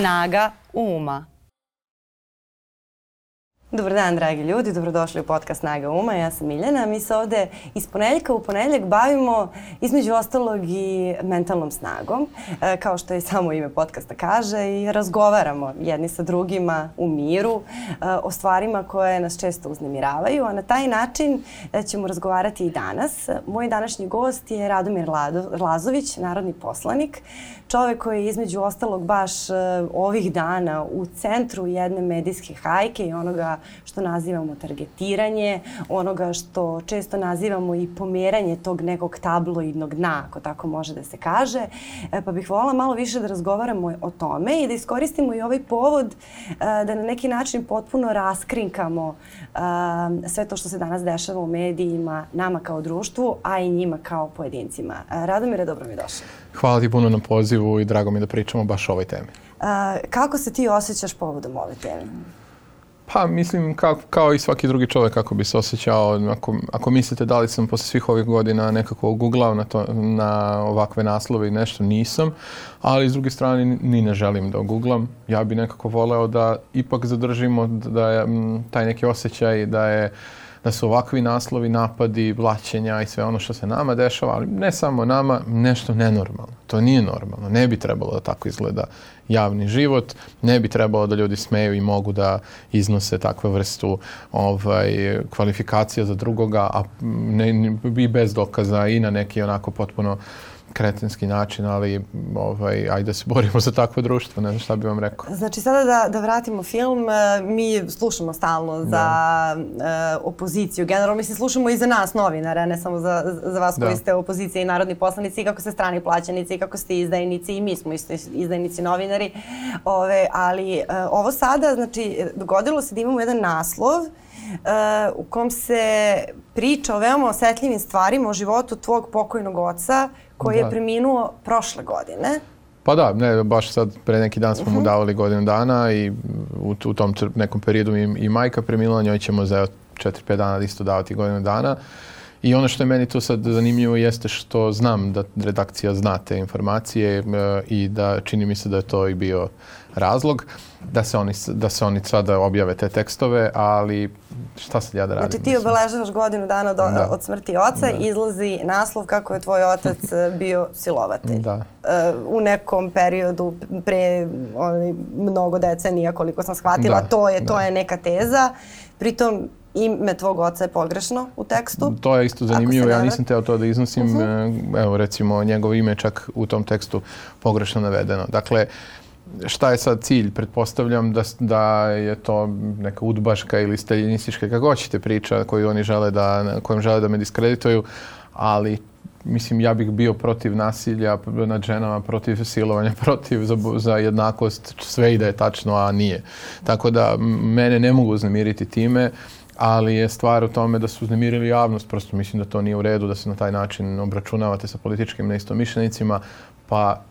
snaga uma. Dobar dan, dragi ljudi. Dobrodošli u podcast Snaga Uma. Ja sam Miljana. Mi se ovde iz ponedeljka u ponedeljak bavimo između ostalog i mentalnom snagom, e, kao što je samo ime podcasta kaže, i razgovaramo jedni sa drugima u miru e, o stvarima koje nas često uznemiravaju, a na taj način e, ćemo razgovarati i danas. Moj današnji gost je Radomir Lazović, narodni poslanik, čovek koji je između ostalog baš ovih dana u centru jedne medijske hajke i onoga što nazivamo targetiranje, onoga što često nazivamo i pomeranje tog nekog tabloidnog dna, ako tako može da se kaže. E, pa bih volila malo više da razgovaramo o tome i da iskoristimo i ovaj povod e, da na neki način potpuno raskrinkamo e, sve to što se danas dešava u medijima, nama kao društvu, a i njima kao pojedincima. Radomire, dobro mi došao. Hvala ti puno na pozivu i drago mi da pričamo baš o ovoj temi. A, kako se ti osjećaš povodom ove teme? Pa mislim ka, kao i svaki drugi čovjek kako bi se osjećao ako, ako mislite da li sam posle svih ovih godina nekako googlao na, to, na ovakve naslove i nešto nisam, ali s druge strane ni ne želim da googlam. Ja bi nekako voleo da ipak zadržimo da, da je, taj neki osjećaj da je da su ovakvi naslovi, napadi, blaćenja i sve ono što se nama dešava, ali ne samo nama, nešto nenormalno. To nije normalno. Ne bi trebalo da tako izgleda javni život, ne bi trebalo da ljudi smeju i mogu da iznose takve vrstu ovaj, kvalifikacija za drugoga, a ne, i bez dokaza i na neki onako potpuno uh, kretenski način, ali ovaj, ajde da se borimo za takvo društvo, ne znam šta bi vam rekao. Znači sada da, da vratimo film, eh, mi slušamo stalno da. za da. uh, opoziciju, generalno mislim slušamo i za nas novinare, ne samo za, za vas da. koji ste opozicija i narodni poslanici i kako ste strani plaćenici i kako ste izdajnici i mi smo isto izdajnici novinari, Ove, ali uh, ovo sada, znači dogodilo se da imamo jedan naslov uh, u kom se priča o veoma osetljivim stvarima o životu tvog pokojnog oca koji da. je preminuo prošle godine. Pa da, ne, baš sad pre neki dan smo uh -huh. mu mhm. davali godinu dana i u, u tom nekom periodu i, i majka preminula, njoj ćemo za 4-5 dana isto davati godinu dana. I ono što je meni tu sad zanimljivo jeste što znam da redakcija zna te informacije e, i da čini mi se da je to i bio razlog da se oni, da se oni sada objave te tekstove, ali šta sad ja da radim? Znači ti obeležavaš godinu dana od, da. od smrti oca, da. izlazi naslov kako je tvoj otac e, bio silovatelj. Da. Uh, u nekom periodu pre oni mnogo decenija koliko sam shvatila, da. to, je, to da. je neka teza. Pritom ime tvog oca je pogrešno u tekstu. To je isto zanimljivo, ja nisam teo to da iznosim. Uh mhm. -huh. E, evo recimo njegovo ime čak u tom tekstu pogrešno navedeno. Dakle, uh, šta je sad cilj? Pretpostavljam da, da je to neka udbaška ili staljinistička, kako hoćete priča koju oni žele da, kojom žele da me diskredituju, ali mislim ja bih bio protiv nasilja nad ženama, protiv silovanja, protiv za, za jednakost, sve i da je tačno, a nije. Tako da mene ne mogu uznemiriti time ali je stvar u tome da su uznemirili javnost. Prosto mislim da to nije u redu, da se na taj način obračunavate sa političkim neistomišljenicima, pa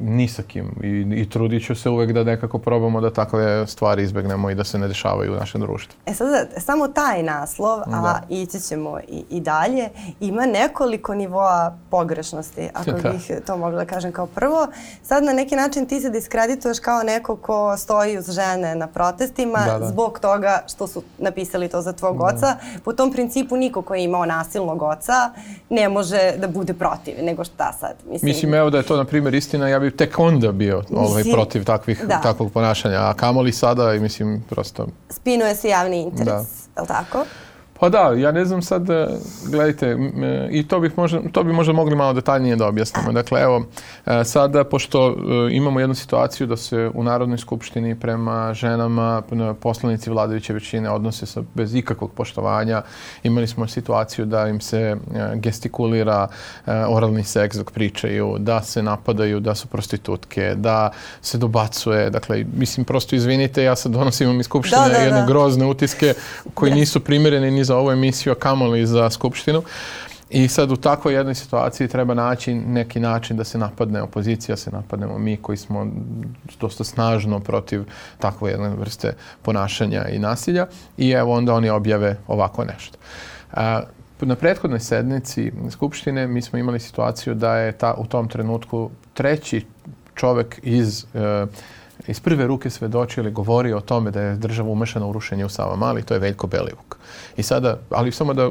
ni sa kim i, i trudit ću se uvek da nekako probamo da takve stvari izbegnemo i da se ne dešavaju u našem društvu. E sad, samo taj naslov, a da. ići ćemo i, i dalje, ima nekoliko nivoa pogrešnosti, ako da. bih to mogla da kažem kao prvo. Sad na neki način ti se diskredituješ kao neko ko stoji uz žene na protestima da, da. zbog toga što su napisali to za tvog da. oca. Po tom principu niko ko je imao nasilnog oca ne može da bude protiv, nego šta sad? Mislim, Mislim evo da je to na primjer istina ja bih tek onda bio ovaj, mislim, protiv takvih, da. takvog ponašanja. A kamoli sada, mislim, prosto... Spinuje se javni interes, da. je li tako? Pa da, ja ne znam sad, e, gledajte, e, i to, bih možda, to bi možda mogli malo detaljnije da objasnimo. Dakle, evo, e, sada, pošto imamo jednu situaciju da se u Narodnoj skupštini prema ženama poslanici vladajuće većine odnose sa, bez ikakvog poštovanja, imali smo situaciju da im se gestikulira oralni seks dok pričaju, da se napadaju, da su prostitutke, da se dobacuje. Dakle, mislim, prosto izvinite, ja sad donosim vam iz skupštine da, da, jedne da. grozne utiske koji nisu primjereni ni za ovu emisiju, a kamoli za Skupštinu. I sad u takvoj jednoj situaciji treba naći neki način da se napadne opozicija, se napadnemo mi koji smo dosta snažno protiv takve jedne vrste ponašanja i nasilja i evo onda oni objave ovako nešto. na prethodnoj sednici Skupštine mi smo imali situaciju da je ta, u tom trenutku treći čovek iz e, iz prve ruke svedočio ili govorio o tome da je država umešana u rušenje u Sava Mali, to je Veljko Belivuk. I sada, ali samo da,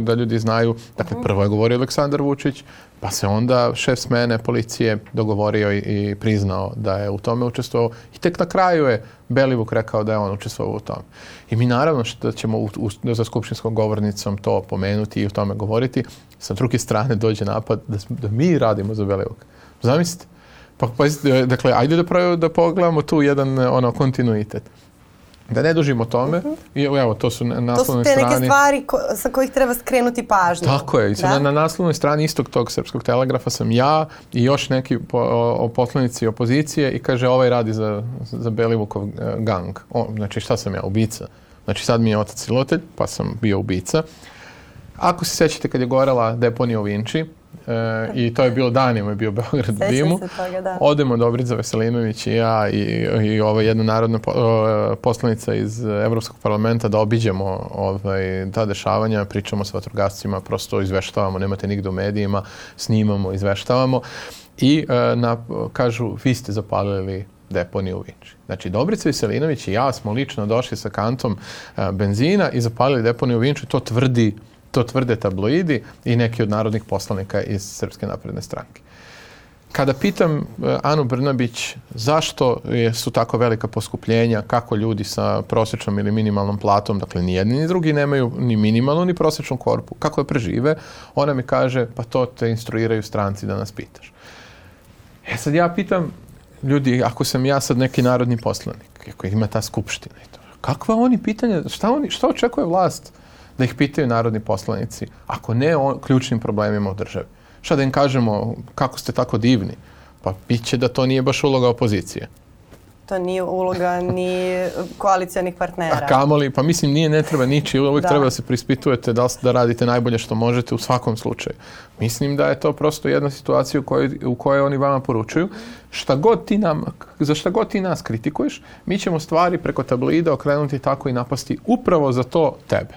da ljudi znaju, dakle mhm. prvo je govorio Aleksandar Vučić, pa se onda šef smene policije dogovorio i, i priznao da je u tome učestvovao i tek na kraju je Belivuk rekao da je on učestvovao u tome. I mi naravno što ćemo u, u, za skupštinskom govornicom to pomenuti i o tome govoriti, sa druge strane dođe napad da, da mi radimo za Belivuk. Zamislite, Pa pazite, e, dakle, ajde da, pravi, da pogledamo tu jedan e, ono, kontinuitet. Da ne dužimo tome, uh mhm. -huh. evo, to su na naslovnoj strani... To su te strani. neke stvari ko, sa kojih treba skrenuti pažnju. Tako je, da? na, na naslovnoj strani istog tog srpskog telegrafa sam ja i još neki po, o, o poslanici opozicije i kaže ovaj radi za, za Belivukov e, gang. O, znači šta sam ja, ubica? Znači sad mi je otac silotelj, pa sam bio ubica. Ako se sećate kad je gorela deponija u Vinči, E, I to je bilo danima, je bio Beograd u dimu. Se toga, da. Odemo Dobrica Veselinović i ja i, i ova jedna narodna poslanica iz Evropskog parlamenta da obiđemo ovaj, ta dešavanja, pričamo sa vatrogascima, prosto izveštavamo, nemate nigde u medijima, snimamo, izveštavamo. I e, na, kažu, vi ste zapalili deponiju u Vinči. Znači, Dobrica Veselinović i ja smo lično došli sa kantom e, benzina i zapalili deponiju u Vinči. To tvrdi To tvrde tabloidi i neki od narodnih poslanika iz Srpske napredne stranke. Kada pitam eh, Anu Brnabić zašto su tako velika poskupljenja, kako ljudi sa prosečnom ili minimalnom platom, dakle ni jedni ni drugi nemaju ni minimalnu ni prosječnu korpu, kako je da prežive, ona mi kaže pa to te instruiraju stranci da nas pitaš. E sad ja pitam ljudi, ako sam ja sad neki narodni poslanik, ako ima ta skupština i to, kakva oni pitanja, šta, oni, šta očekuje vlast da ih pitaju narodni poslanici, ako ne o ključnim problemima u državi. Šta da im kažemo, kako ste tako divni? Pa bit će da to nije baš uloga opozicije. To nije uloga ni koalicijanih partnera. A kamoli, pa mislim nije, ne treba niči, uvijek da. treba da se prispitujete da, da radite najbolje što možete u svakom slučaju. Mislim da je to prosto jedna situacija u kojoj, u kojoj oni vama poručuju. Šta god ti nam, za šta god ti nas kritikuješ, mi ćemo stvari preko tablida okrenuti tako i napasti upravo za to tebe.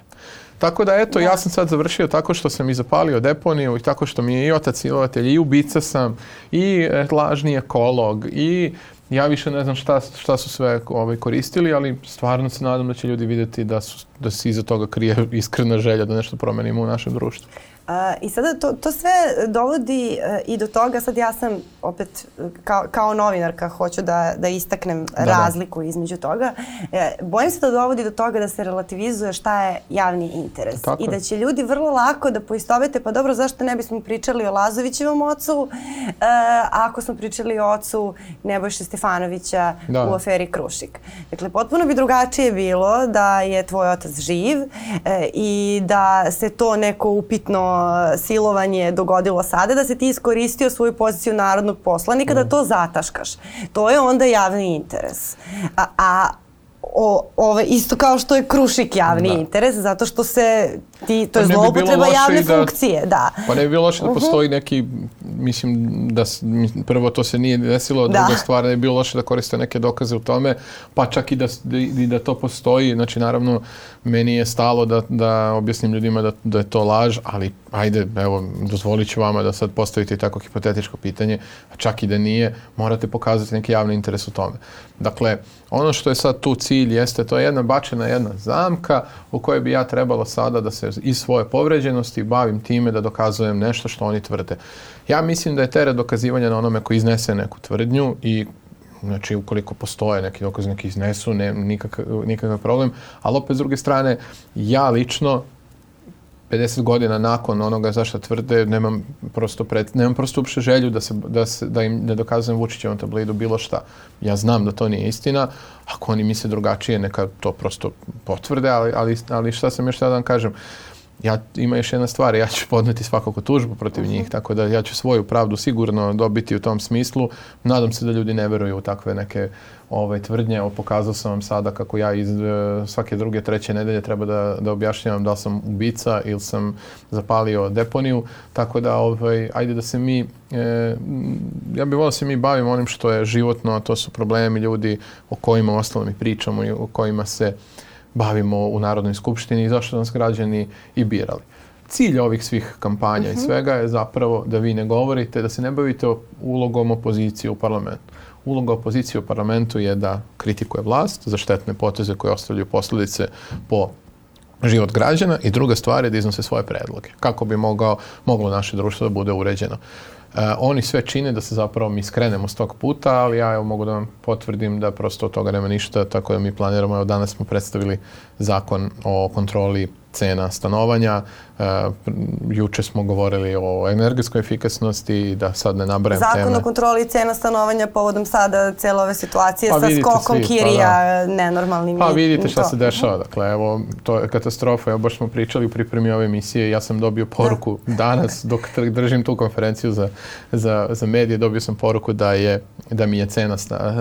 Tako da eto, da. ja sam sad završio tako što sam i zapalio deponiju i tako što mi je i otac silovatelj i ubica sam i e, lažni ekolog i ja više ne znam šta, šta su sve ovaj, koristili, ali stvarno se nadam da će ljudi videti da, su, da se iza toga krije iskrena želja da nešto promenimo u našem društvu. A, I sada to, to sve dovodi e, i do toga, sad ja sam opet e, kao, kao novinarka hoću da, da istaknem da, da, razliku između toga. E, bojim se da dovodi do toga da se relativizuje šta je javni interes. Tako. I da će ljudi vrlo lako da poistovete, pa dobro zašto ne bismo pričali o Lazovićevom ocu, e, ako smo pričali o ocu Nebojše Stefanovića da. u aferi Krušik. Dakle, potpuno bi drugačije bilo da je tvoj otac živ e, i da se to neko upitno silovanje dogodilo sada, da se ti iskoristio svoju poziciju narodnog poslanika, mm. da to zataškaš. To je onda javni interes. A, a o, ove, isto kao što je Krušik javni da. interes, zato što se ti, to pa je zloupotreba javne da, funkcije. Da. Pa ne bi bilo loše da mhm. postoji neki, mislim, da prvo to se nije desilo, da. druga stvar ne bi bilo loše da koriste neke dokaze u tome, pa čak da da i da, i da to postoji. Znači, naravno, meni je stalo da, da objasnim ljudima da, da je to laž, ali ajde, evo, dozvolit ću vama da sad postavite tako hipotetičko pitanje, a čak i da nije, morate pokazati neki javni interes u tome. Dakle, Ono što je sad tu cilj jeste, to je jedna bačena jedna zamka u kojoj bi ja trebalo sada da se iz svoje povređenosti bavim time da dokazujem nešto što oni tvrde. Ja mislim da je teret dokazivanja na onome koji iznese neku tvrdnju i znači ukoliko postoje neki dokaz, neki iznesu, ne, nikakav, nikakav problem, ali opet s druge strane, ja lično 50 godina nakon onoga zašto tvrde, nemam prosto, pred, nemam prosto uopšte želju da, se, da, se, da im ne dokazujem Vučićevom tabloidu bilo šta. Ja znam da to nije istina. Ako oni misle drugačije, neka to prosto potvrde, ali, ali, ali šta sam još tada da vam kažem. Uh, ja, ima još jedna stvar, ja ću podneti svakako tužbu protiv uh -huh. njih, tako da ja ću svoju pravdu sigurno dobiti u tom smislu. Nadam se da ljudi ne veruju u takve neke ove, ovaj, tvrdnje. O, pokazao sam vam sada kako ja iz e, svake druge, treće nedelje treba da, da objašnjavam da sam ubica ili sam zapalio deponiju. Tako da, ovaj, ajde da se mi, eh, ja bih volio da se mi bavimo onim što je životno, a to su problemi ljudi o kojima ostalom i pričamo i o kojima se bavimo u Narodnoj skupštini i zašto nas građani i birali. Cilj ovih svih kampanja uh -huh. i mhm. svega je zapravo da vi ne govorite, da se ne bavite ulogom opozicije u parlamentu. Uloga opozicije u parlamentu je da kritikuje vlast za štetne poteze koje ostavljaju posledice po život građana i druga stvar je da iznose svoje predloge kako bi mogao, moglo naše društvo da bude uređeno. Uh, oni sve čine da se zapravo mi skrenemo s tog puta, ali ja evo mogu da vam potvrdim da prosto od toga nema ništa, tako da mi planiramo, evo danas smo predstavili zakon o kontroli cena stanovanja. E, juče smo govorili o energetskoj efikasnosti, da sad ne nabrajem Zakon teme. Zakon o kontroli cena stanovanja povodom sada cele ove situacije pa sa skokom svi, pa Kirija pa da. nenormalnim. Pa vidite šta to. se dešava. Dakle, evo, to je katastrofa. Evo, baš smo pričali u pripremi ove emisije. Ja sam dobio da. poruku da. danas, dok držim tu konferenciju za, za, za medije, dobio sam poruku da, je, da mi je cena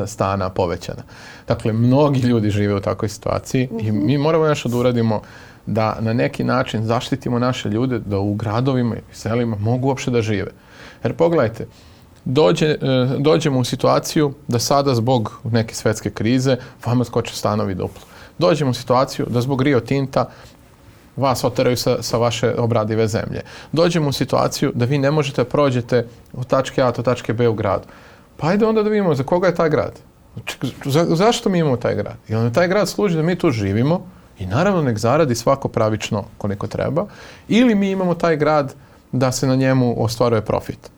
stana povećana. Dakle, mnogi ljudi žive u takvoj situaciji i mhm. mi moramo nešto da uradimo da na neki način zaštitimo naše ljude da u gradovima i selima mogu uopšte da žive. Jer pogledajte, dođe, e, dođemo u situaciju da sada zbog neke svetske krize vama skoče stanovi duplo. Dođemo u situaciju da zbog Rio Tinta vas oteraju sa, sa vaše obradive zemlje. Dođemo u situaciju da vi ne možete da prođete od tačke A do tačke B u gradu. Pa ajde onda da vidimo za koga je taj grad. za, zašto mi imamo taj grad? Jel nam taj grad služi da mi tu živimo, I naravno nek zaradi svako pravično koliko treba. Ili mi imamo taj grad da se na njemu ostvaruje profit.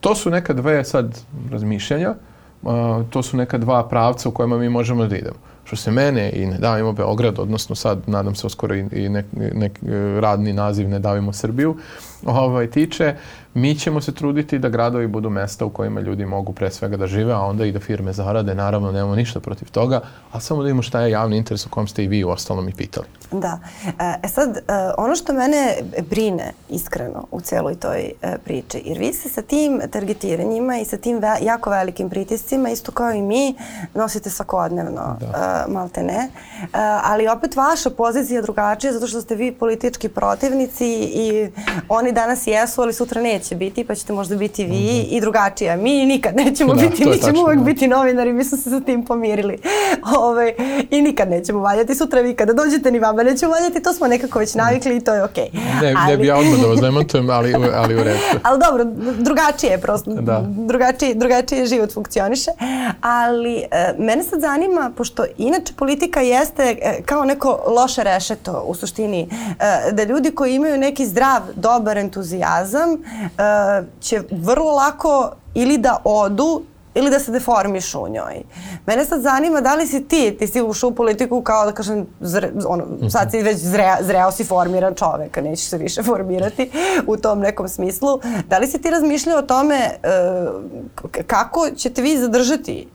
To su neka dve sad razmišljanja, uh, to su neka dva pravca u kojima mi možemo da idemo. Što se mene i ne davimo Beograd, odnosno sad nadam se uskoro i, i nek, nek e, radni naziv ne davimo Srbiju, ovaj, tiče, Mi ćemo se truditi da gradovi budu mesta u kojima ljudi mogu pre svega da žive, a onda i da firme zarade. Naravno, nemamo ništa protiv toga, ali samo da vidimo šta je javni interes o kom ste i vi u ostalom i pitali. Da. E, e sad, e, ono što mene brine iskreno u celoj toj e, priči, jer vi se sa tim targetiranjima i sa tim ve jako velikim pritiscima, isto kao i mi, nosite svakodnevno, da. malte ne. Ali opet vaša pozicija drugačija zato što ste vi politički protivnici i oni danas jesu, ali sutra ne neće biti, pa ćete možda biti vi mm -hmm. i drugačija. Mi nikad nećemo da, biti, mi ćemo tačno, uvek da. biti novinari, mi smo se sa tim pomirili. Ove, ovaj, I nikad nećemo valjati, sutra vi kada dođete ni vama nećemo valjati, to smo nekako već mhm. navikli i to je okej. Okay. Ne, ali... ne bi ja odmah da vas demantujem, ali, ali u redu. ali dobro, drugačije je prosto, da. drugačije, drugačije život funkcioniše, ali e, mene sad zanima, pošto inače politika jeste e, kao neko loše rešeto u suštini, e, da ljudi koji imaju neki zdrav, dobar entuzijazam, Uh, će vrlo lako ili da odu ili da se deformišu u njoj. Mene sad zanima da li si ti, ti si ušao u politiku kao da kažem, zre, ono, sad si mhm. već zreo, zreo si formiran čovek, nećeš se više formirati u tom nekom smislu. Da li si ti razmišljao o tome e, kako ćete vi zadržati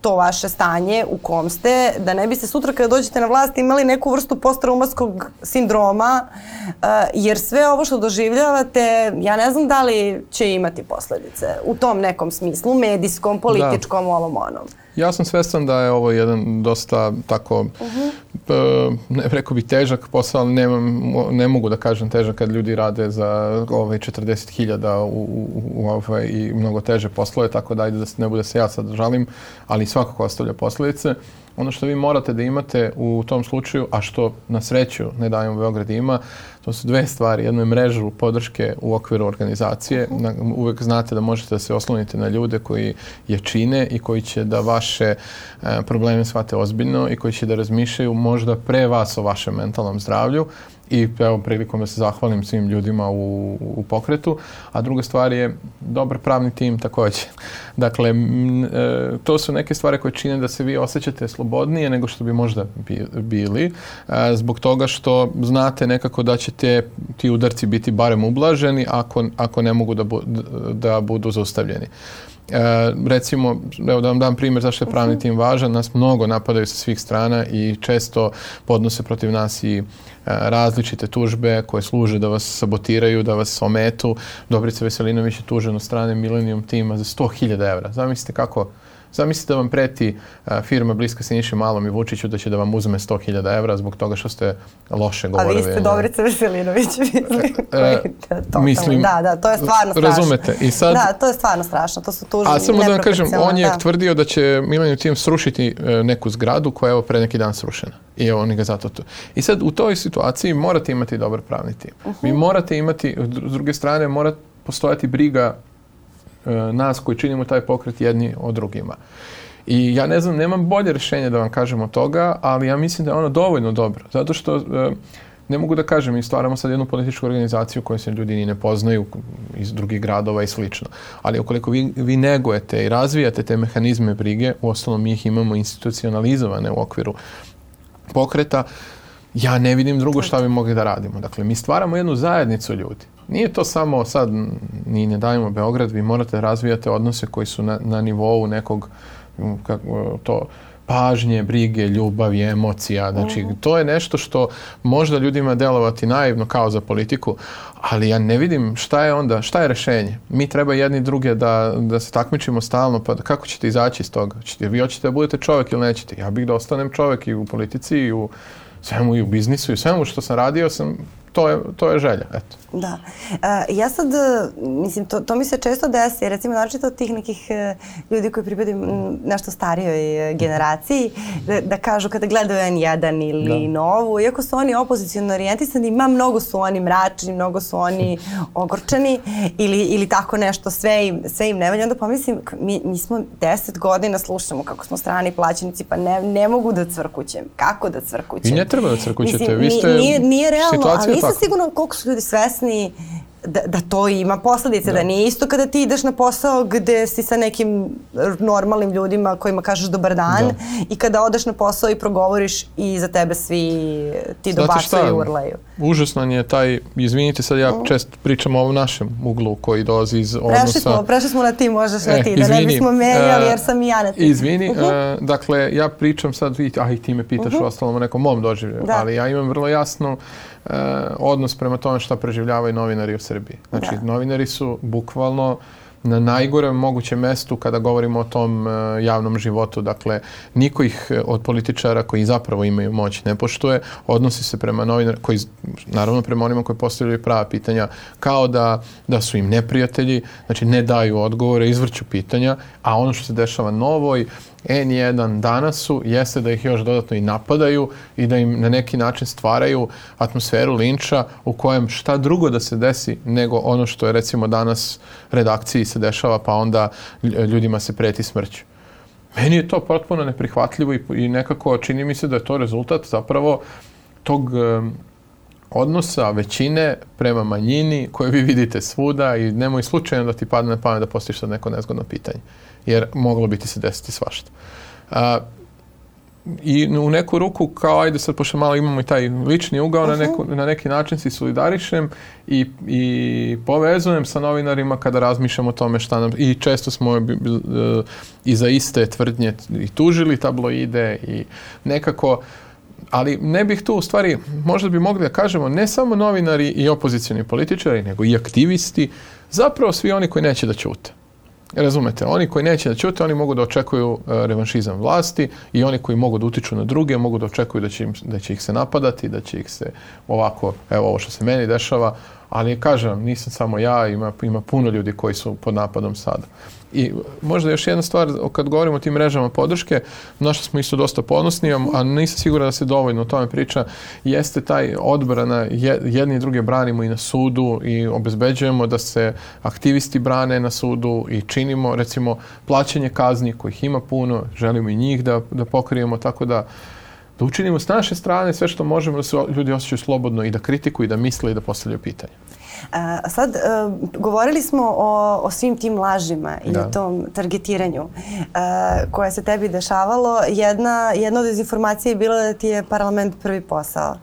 to vaše stanje u kom ste, da ne biste sutra kada dođete na vlast imali neku vrstu postraumatskog sindroma, eh, jer sve ovo što doživljavate, ja ne znam da li će imati posledice u tom nekom smislu, medijskom, političkom, da. ovom onom. Ja sam svestan da je ovo jedan dosta tako, uh mhm. eh, -huh. ne, rekao bih težak posao, ali nemam, ne mogu da kažem težak kad ljudi rade za ovaj, 40.000 u, u, u ovaj, i mnogo teže poslove, tako da ajde da se, ne bude se ja sad žalim, ali svakako ostavlja posledice. Ono što vi morate da imate u tom slučaju, a što na sreću ne dajemo Beograd ima, to su dve stvari. Jedno je mrežu podrške u okviru organizacije. Mhm. Uvek znate da možete da se oslonite na ljude koji je čine i koji će da vaše e, probleme shvate ozbiljno i koji će da razmišljaju možda pre vas o vašem mentalnom zdravlju i evo prilikom da se zahvalim svim ljudima u, u pokretu, a druga stvar je dobar pravni tim takođe. Dakle, m, e, to su neke stvari koje čine da se vi osjećate slobodnije nego što bi možda bi, bili, e, zbog toga što znate nekako da će te, ti udarci biti barem ublaženi ako, ako ne mogu da, bu, da budu zaustavljeni. E, recimo, evo da vam dam primjer zašto je pravni mhm. tim važan, nas mnogo napadaju sa svih strana i često podnose protiv nas i e, različite tužbe koje služe da vas sabotiraju, da vas ometu. Dobrica Veselinović je tužena od strane Millennium tima za 100.000 evra. Zamislite kako Zamislite da vam preti firma bliska Siniši Malom i Vučiću da će da vam uzme 100.000 evra zbog toga što ste loše govorili. A vi ste Dobrica Veselinović, mislim. E, e, mislim, da, da, to je stvarno strašno. Razumete. I sad, da, to je stvarno strašno. To su tužni, A samo da vam kažem, on je da. tvrdio da će Milenju tim srušiti e, neku zgradu koja je evo pre neki dan srušena. I evo oni ga zato to. I sad u toj situaciji morate imati dobar pravni tim. Uh mhm. -huh. Vi morate imati, s druge strane, mora postojati briga E, nas koji činimo taj pokret jedni od drugima. I ja ne znam, nemam bolje rešenje da vam kažem od toga, ali ja mislim da je ono dovoljno dobro. Zato što e, ne mogu da kažem, mi stvaramo sad jednu političku organizaciju koju se ljudi ni ne poznaju iz drugih gradova i slično. Ali ukoliko vi, vi negujete i razvijate te mehanizme brige, u osnovu mi ih imamo institucionalizovane u okviru pokreta, ja ne vidim drugo šta bi mogli da radimo. Dakle, mi stvaramo jednu zajednicu ljudi nije to samo sad ni ne dajemo Beograd, vi morate razvijate odnose koji su na, na nivou nekog mm, kako to pažnje, brige, ljubavi, emocija. Znači, mhm. to je nešto što možda ljudima delovati naivno kao za politiku, ali ja ne vidim šta je onda, šta je rešenje. Mi treba jedni druge da, da se takmičimo stalno, pa da, kako ćete izaći iz toga? Čete, vi hoćete da budete čovek ili nećete? Ja bih da ostanem čovek i u politici i u svemu i u biznisu i u svemu što sam radio sam to je, to je želja, eto. Da. E, ja sad, e, mislim, to, to mi se često desi, recimo, naročito od tih nekih e, ljudi koji pripadaju nešto starijoj e, generaciji, da, da kažu kada gledaju N1 ili da. Novu, iako su oni opozicijno orijentisani, ima mnogo su oni mračni, mnogo su oni ogorčeni ili, ili tako nešto, sve im, sve im ne Onda pomislim, mi, mi smo deset godina slušamo kako smo strani plaćenici, pa ne, ne mogu da cvrkućem. Kako da cvrkućem? I ne treba da cvrkućete. Mislim, Vi ste nije, nije realno, situacija nisam tako. sigurna koliko su ljudi svesni da, da to ima posledice, da. da nije isto kada ti ideš na posao gde si sa nekim normalnim ljudima kojima kažeš dobar dan da. i kada odeš na posao i progovoriš i za tebe svi ti dobacuju i urlaju. Užasno je taj, izvinite sad ja mm. često pričam o ovom našem uglu koji dolazi iz odnosa... Prešli smo, prešli smo na ti, možeš e, na ti, izvini, da ne bismo menjali jer sam i ja na ti. Izvini, uh mhm. -huh. E, dakle ja pričam sad, a i ti me pitaš mhm. uh -huh. o ostalom o nekom mom doživljaju, da. ali ja imam vrlo jasno uh, e, odnos prema tome šta preživljavaju novinari u Srbiji. Znači, da. novinari su bukvalno na najgorem mogućem mestu kada govorimo o tom e, javnom životu. Dakle, niko ih eh, od političara koji zapravo imaju moć ne poštuje, odnosi se prema novinar, koji, naravno prema onima koji postavljaju prava pitanja, kao da, da su im neprijatelji, znači ne daju odgovore, izvrću pitanja, a ono što se dešava novoj, N1 danasu jeste da ih još dodatno i napadaju i da im na neki način stvaraju atmosferu linča u kojem šta drugo da se desi nego ono što je recimo danas redakciji se dešava pa onda ljudima se preti smrću. Meni je to potpuno neprihvatljivo i, i nekako čini mi se da je to rezultat zapravo tog odnosa većine prema manjini koje vi vidite svuda i nemoj slučajno da ti padne na pamet da postiš sad neko nezgodno pitanje. Jer moglo bi ti se desiti svašta. A, I u neku ruku kao ajde sad pošto malo imamo i taj lični ugao na, mhm. neku, na neki način si solidarišem i, i povezujem sa novinarima kada razmišljam o tome šta nam i često smo uh, e, i za iste tvrdnje i tužili tabloide i nekako ali ne bih tu u stvari, možda bi mogli da kažemo, ne samo novinari i opozicioni političari, nego i aktivisti, zapravo svi oni koji neće da ćute. Razumete, oni koji neće da ćute, oni mogu da očekuju e, revanšizam vlasti i oni koji mogu da utiču na druge, mogu da očekuju da će, im, da će ih se napadati, da će ih se ovako, evo ovo što se meni dešava, Ali kažem, nisam samo ja, ima, ima puno ljudi koji su pod napadom sada. I možda još jedna stvar, kad govorimo o tim mrežama podrške, na što smo isto dosta ponosni, a nisam siguran da se dovoljno o tome priča, jeste taj odbrana, jedni i druge branimo i na sudu i obezbeđujemo da se aktivisti brane na sudu i činimo, recimo, plaćanje kazni kojih ima puno, želimo i njih da, da pokrijemo, tako da da učinimo s naše strane sve što možemo da se ljudi osjećaju slobodno i da kritikuju i da misle i da postavljaju pitanje. A, sad, e, govorili smo o, o svim tim lažima i da. o tom targetiranju e, koje se tebi dešavalo. Jedna, jedna od dezinformacija je bila da ti je parlament prvi posao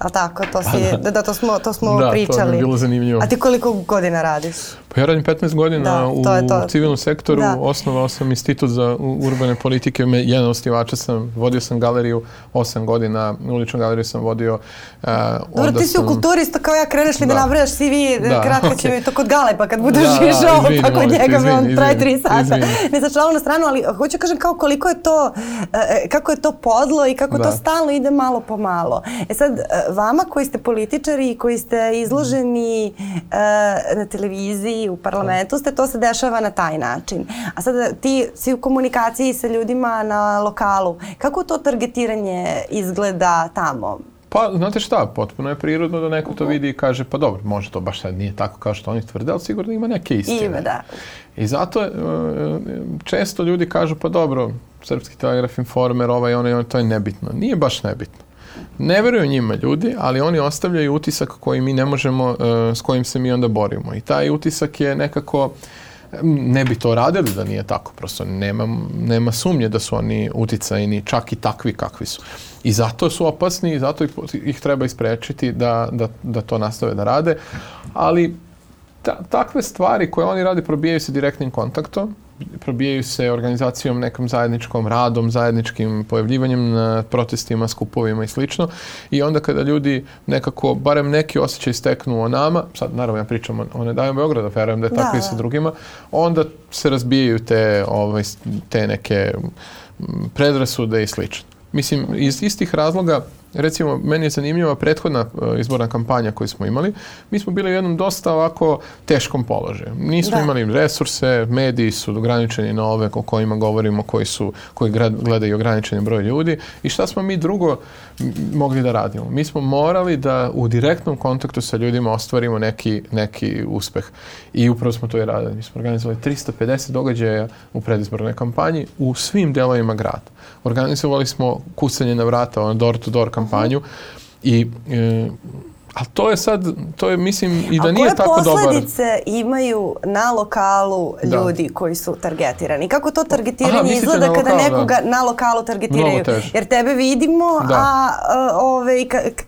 ali tako, to, si, pa, da. da. da, to smo, to smo da, pričali. Da, to je bilo zanimljivo. A ti koliko godina radiš? Pa ja radim 15 godina da, u to to. civilnom sektoru, da. osnovao sam institut za urbane politike, jedan osnivača sam, vodio sam galeriju 8 godina, uličnu galeriju sam vodio. Uh, Dobro, ti si sam... u kulturi, isto kao ja kreneš li da, da nabredaš CV, e, da, kratko okay. će mi to kod gale, pa kad budeš da, išao, pa kod njega izvini, on traje 3 sata. Izvini. Ne začavam na stranu, ali hoću da kažem kao koliko je to, uh, kako je to podlo i kako da. to stalno ide malo po malo. E sad, uh, vama koji ste političari i koji ste izloženi e, na televiziji, u parlamentu, ste to se dešava na taj način. A sada ti si u komunikaciji sa ljudima na lokalu. Kako to targetiranje izgleda tamo? Pa, znate šta, potpuno je prirodno da neko to vidi i kaže, pa dobro, može to baš sad nije tako kao što oni tvrde, ali sigurno ima neke istine. Ima, da. I zato eh, često ljudi kažu, pa dobro, Srpski telegraf, informer, ovaj, onaj, onaj, to je nebitno. Nije baš nebitno. Ne veruju njima ljudi, ali oni ostavljaju utisak koji mi ne možemo, e, s kojim se mi onda borimo. I taj utisak je nekako ne bi to radili da nije tako, prosto nema, nema sumnje da su oni uticajni, čak i takvi kakvi su. I zato su opasni i zato ih, treba isprečiti da, da, da to nastave da rade, ali ta, takve stvari koje oni rade probijaju se direktnim kontaktom, probijaju se organizacijom, nekom zajedničkom radom, zajedničkim pojavljivanjem na protestima, skupovima i slično. I onda kada ljudi nekako, barem neki osjećaj steknu o nama, sad naravno ja pričam o, o Ne daju Beograda, verujem da je tako da, i sa da. drugima, onda se razbijaju te, ovaj, te neke predrasude i slično. Mislim, iz istih razloga recimo, meni je zanimljiva prethodna e, izborna kampanja koju smo imali. Mi smo bili u jednom dosta ovako teškom položaju. Nismo da. imali resurse, mediji su ograničeni na ove o kojima govorimo, koji, su, koji gledaju ograničeni broj ljudi. I šta smo mi drugo mogli da radimo? Mi smo morali da u direktnom kontaktu sa ljudima ostvarimo neki, neki uspeh. I upravo smo to i radili. Mi smo organizovali 350 događaja u predizbornoj kampanji u svim delovima grada organizovali smo kusanje na vrata, ono door to door kampanju i e, Ali to je sad, to je mislim i da nije tako dobar. A koje posledice imaju na lokalu da. ljudi da. koji su targetirani? Kako to targetiranje Aha, izgleda lokal, kada nekoga da. na lokalu targetiraju? Jer tebe vidimo, da. a, e, ove,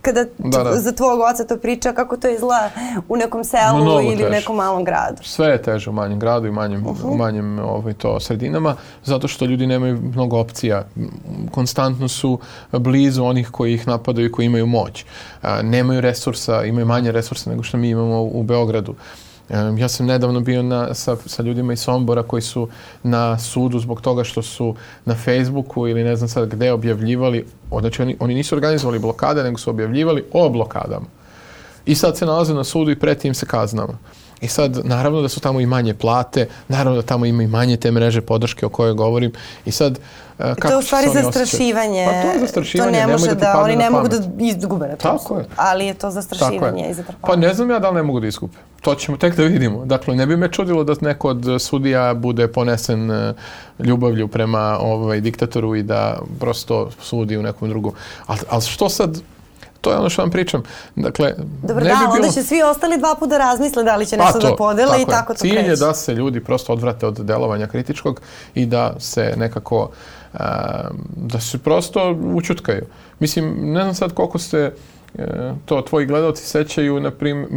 kada da, da. za tvojeg oca to priča, kako to izgleda u nekom selu Mnogo ili u nekom malom gradu? Sve je teže u manjem gradu i manjem, mhm. uh -huh. manjem ovaj, to sredinama, zato što ljudi nemaju mnogo opcija. Konstantno su blizu onih koji ih napadaju i koji imaju moć. A, e, nemaju resursa resursa, imaju manje resursa nego što mi imamo u Beogradu. Ja sam nedavno bio na, sa, sa ljudima iz Sombora koji su na sudu zbog toga što su na Facebooku ili ne znam sad gde objavljivali, znači oni, oni nisu organizovali blokade, nego su objavljivali o blokadama. I sad se nalaze na sudu i preti im se kaznama. I sad, naravno da su tamo i manje plate, naravno da tamo ima i manje te mreže podrške o kojoj govorim. I sad, uh, kako e, to je u stvari zastrašivanje. Pa to je zastrašivanje. To ne može da, da oni ne mogu da izgube na to. Tako je. Ali je to zastrašivanje i zatrpavanje. Pa ne znam ja da li ne mogu da iskupe. To ćemo tek da vidimo. Dakle, ne bi me čudilo da neko od sudija bude ponesen e, ljubavlju prema ovaj, diktatoru i da prosto sudi u nekom drugom. Ali al što sad To je ono što vam pričam. Dakle, Dobro, ne da, bi bilo... onda će svi ostali dva puta razmisle da li će pa nešto da to, da podele tako i tako je. to kreće. Cilj je da se ljudi prosto odvrate od delovanja kritičkog i da se nekako uh, da se prosto učutkaju. Mislim, ne znam sad koliko ste e, to tvoji gledalci sećaju, na primjer,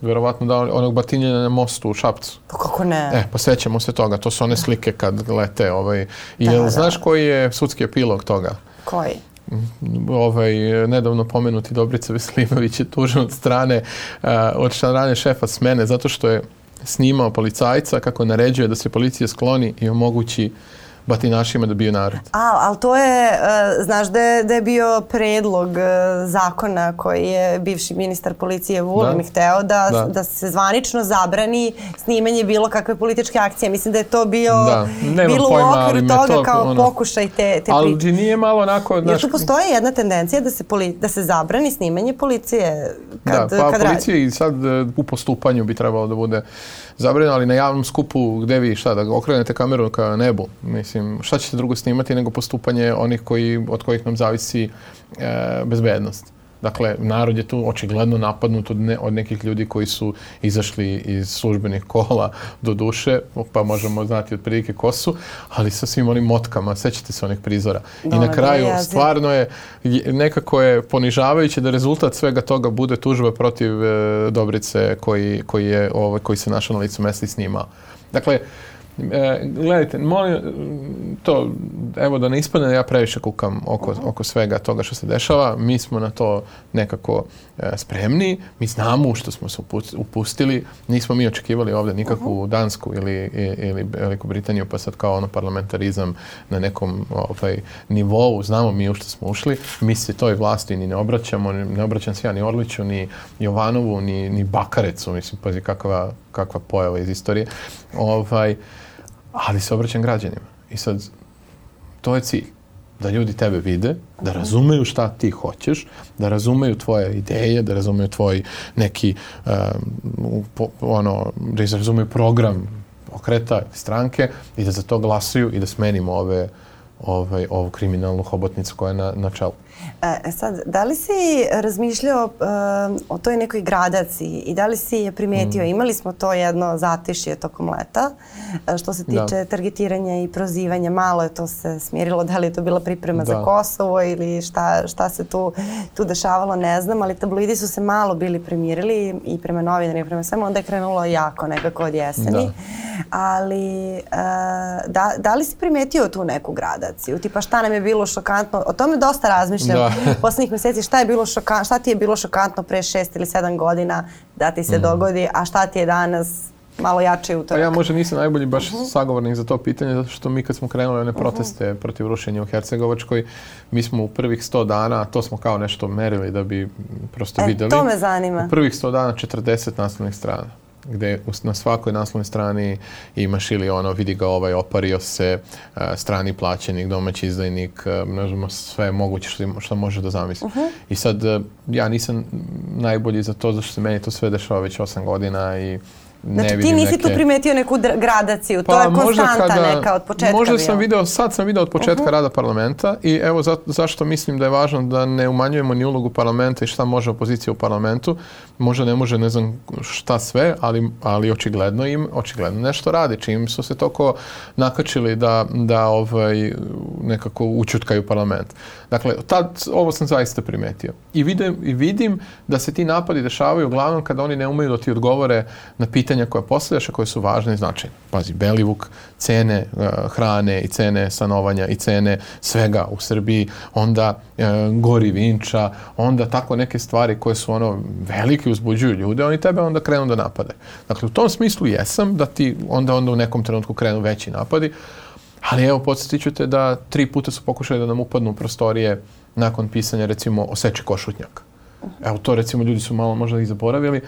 verovatno da onog batinjenja na mostu u Šapcu. Pa kako ne? E, pa sećamo se toga. To su one da. slike kad lete. Ovaj. Da, jel da, znaš koji je sudski epilog toga? Koji? ovaj, nedavno pomenuti Dobrica Veslimović je tužen od strane uh, od strane šefa smene zato što je snimao policajca kako naređuje da se policija skloni i omogući batinašima dobiju da narod. A, ali to je, e, znaš da je, da je bio predlog e, zakona koji je bivši ministar policije Vulin da. hteo da, da. da se zvanično zabrani snimanje bilo kakve političke akcije. Mislim da je to bio, da. bilo pojma, u okviru toga to, kao ono, pokušaj te, te ali priče. Ali nije malo onako... Znaš, Jer tu postoji jedna tendencija da se, poli, da se zabrani snimanje policije. Da, kad, da, pa kad policije i sad e, u postupanju bi trebalo da bude zabranjeno, ali na javnom skupu gde vi šta, da okrenete kameru ka nebu, mislim, šta ćete drugo snimati nego postupanje onih koji, od kojih nam zavisi e, bezbednost. Dakle, narod je tu očigledno napadnut od, ne, od nekih ljudi koji su izašli iz službenih kola do duše, pa možemo znati otprilike ko su, ali sa svim onim motkama, sećate se onih prizora. Dole, I na da, kraju, je stvarno je, nekako je ponižavajuće da rezultat svega toga bude tužba protiv e, Dobrice koji, koji, je, ovaj, koji se našao na licu mesta i snimao. Dakle, E, gledajte, molim, to, evo da ne ispadne da ja previše kukam oko, oko svega toga što se dešava, mi smo na to nekako e, spremni, mi znamo u što smo se upustili, nismo mi očekivali ovdje nikakvu Dansku ili, ili Veliku Britaniju, pa sad kao ono parlamentarizam na nekom ovaj, nivou, znamo mi u što smo ušli, mi se toj vlasti ni ne obraćamo, ne obraćam se ja ni Orliću, ni Jovanovu, ni, ni Bakarecu, mislim, pazi kakva, kakva pojava iz istorije. Ovaj, ali se obraćam građanima. I sad, to je cilj. Da ljudi tebe vide, da razumeju šta ti hoćeš, da razumeju tvoje ideje, da razumeju tvoj neki, um, po, ono, da razumeju program okreta stranke i da za to glasuju i da smenimo ove, ove, ovaj, ovu kriminalnu hobotnicu koja je na, na čelu. E, e, sad, da li si razmišljao e, o toj nekoj gradaci i da li si je primetio? Mm. Imali smo to jedno zatišje tokom leta e, što se da. tiče da. targetiranja i prozivanja. Malo je to se smirilo, da li je to bila priprema da. za Kosovo ili šta, šta se tu, tu dešavalo, ne znam, ali tabloidi su se malo bili primirili i prema novinarima, prema svemu, onda je krenulo jako nekako od jeseni. Da. Ali e, da, da li si primetio tu neku gradaciju? Tipa šta nam je bilo šokantno? O tome dosta razmišljam pričam da. poslednjih meseci, šta, je bilo šoka, šta ti je bilo šokantno pre šest ili sedam godina da ti se mm. dogodi, a šta ti je danas malo jače utorak. Pa ja možda nisam najbolji baš uh mhm. -huh. sagovornik za to pitanje, zato što mi kad smo krenuli one mhm. proteste uh -huh. protiv rušenja u Hercegovačkoj, mi smo u prvih 100 dana, to smo kao nešto merili da bi prosto e, videli. E, to me zanima. U prvih 100 dana 40 naslovnih strana gde na svakoj naslovnoj strani imaš ili ono vidi ga ovaj opario se e, strani plaćenik, domaći izdajnik, e, množemo sve moguće što, što može da zamisli. Uh mhm. -huh. I sad e, ja nisam najbolji za to zašto se meni to sve dešava već 8 godina i uh, Znači, ne ti nisi neke... tu primetio neku gradaciju, pa, to je pa, konstanta kada, neka od početka Možda bio. sam video, sad sam video od početka uh mhm. -huh. rada parlamenta i evo za, zašto mislim da je važno da ne umanjujemo ni ulogu parlamenta i šta može opozicija u parlamentu. Možda ne može, ne znam šta sve, ali, ali očigledno im očigledno nešto radi. Čim su se toko nakačili da, da ovaj, nekako učutkaju parlament. Dakle, tad ovo sam zaista primetio. I vidim, I vidim da se ti napadi dešavaju uglavnom kada oni ne umeju da ti odgovore na pitanje pitanja koja postavljaš, a koje su važne i značajne. Pazi, Belivuk, cene uh, hrane i cene stanovanja i cene svega u Srbiji, onda uh, gori vinča, onda tako neke stvari koje su ono velike uzbuđuju ljude, oni tebe onda krenu da napade. Dakle, u tom smislu jesam da ti onda onda u nekom trenutku krenu veći napadi, ali evo, podsjetit ću te da tri puta su pokušali da nam upadnu u prostorije nakon pisanja recimo o seči košutnjaka. Evo to recimo ljudi su malo možda i zaboravili.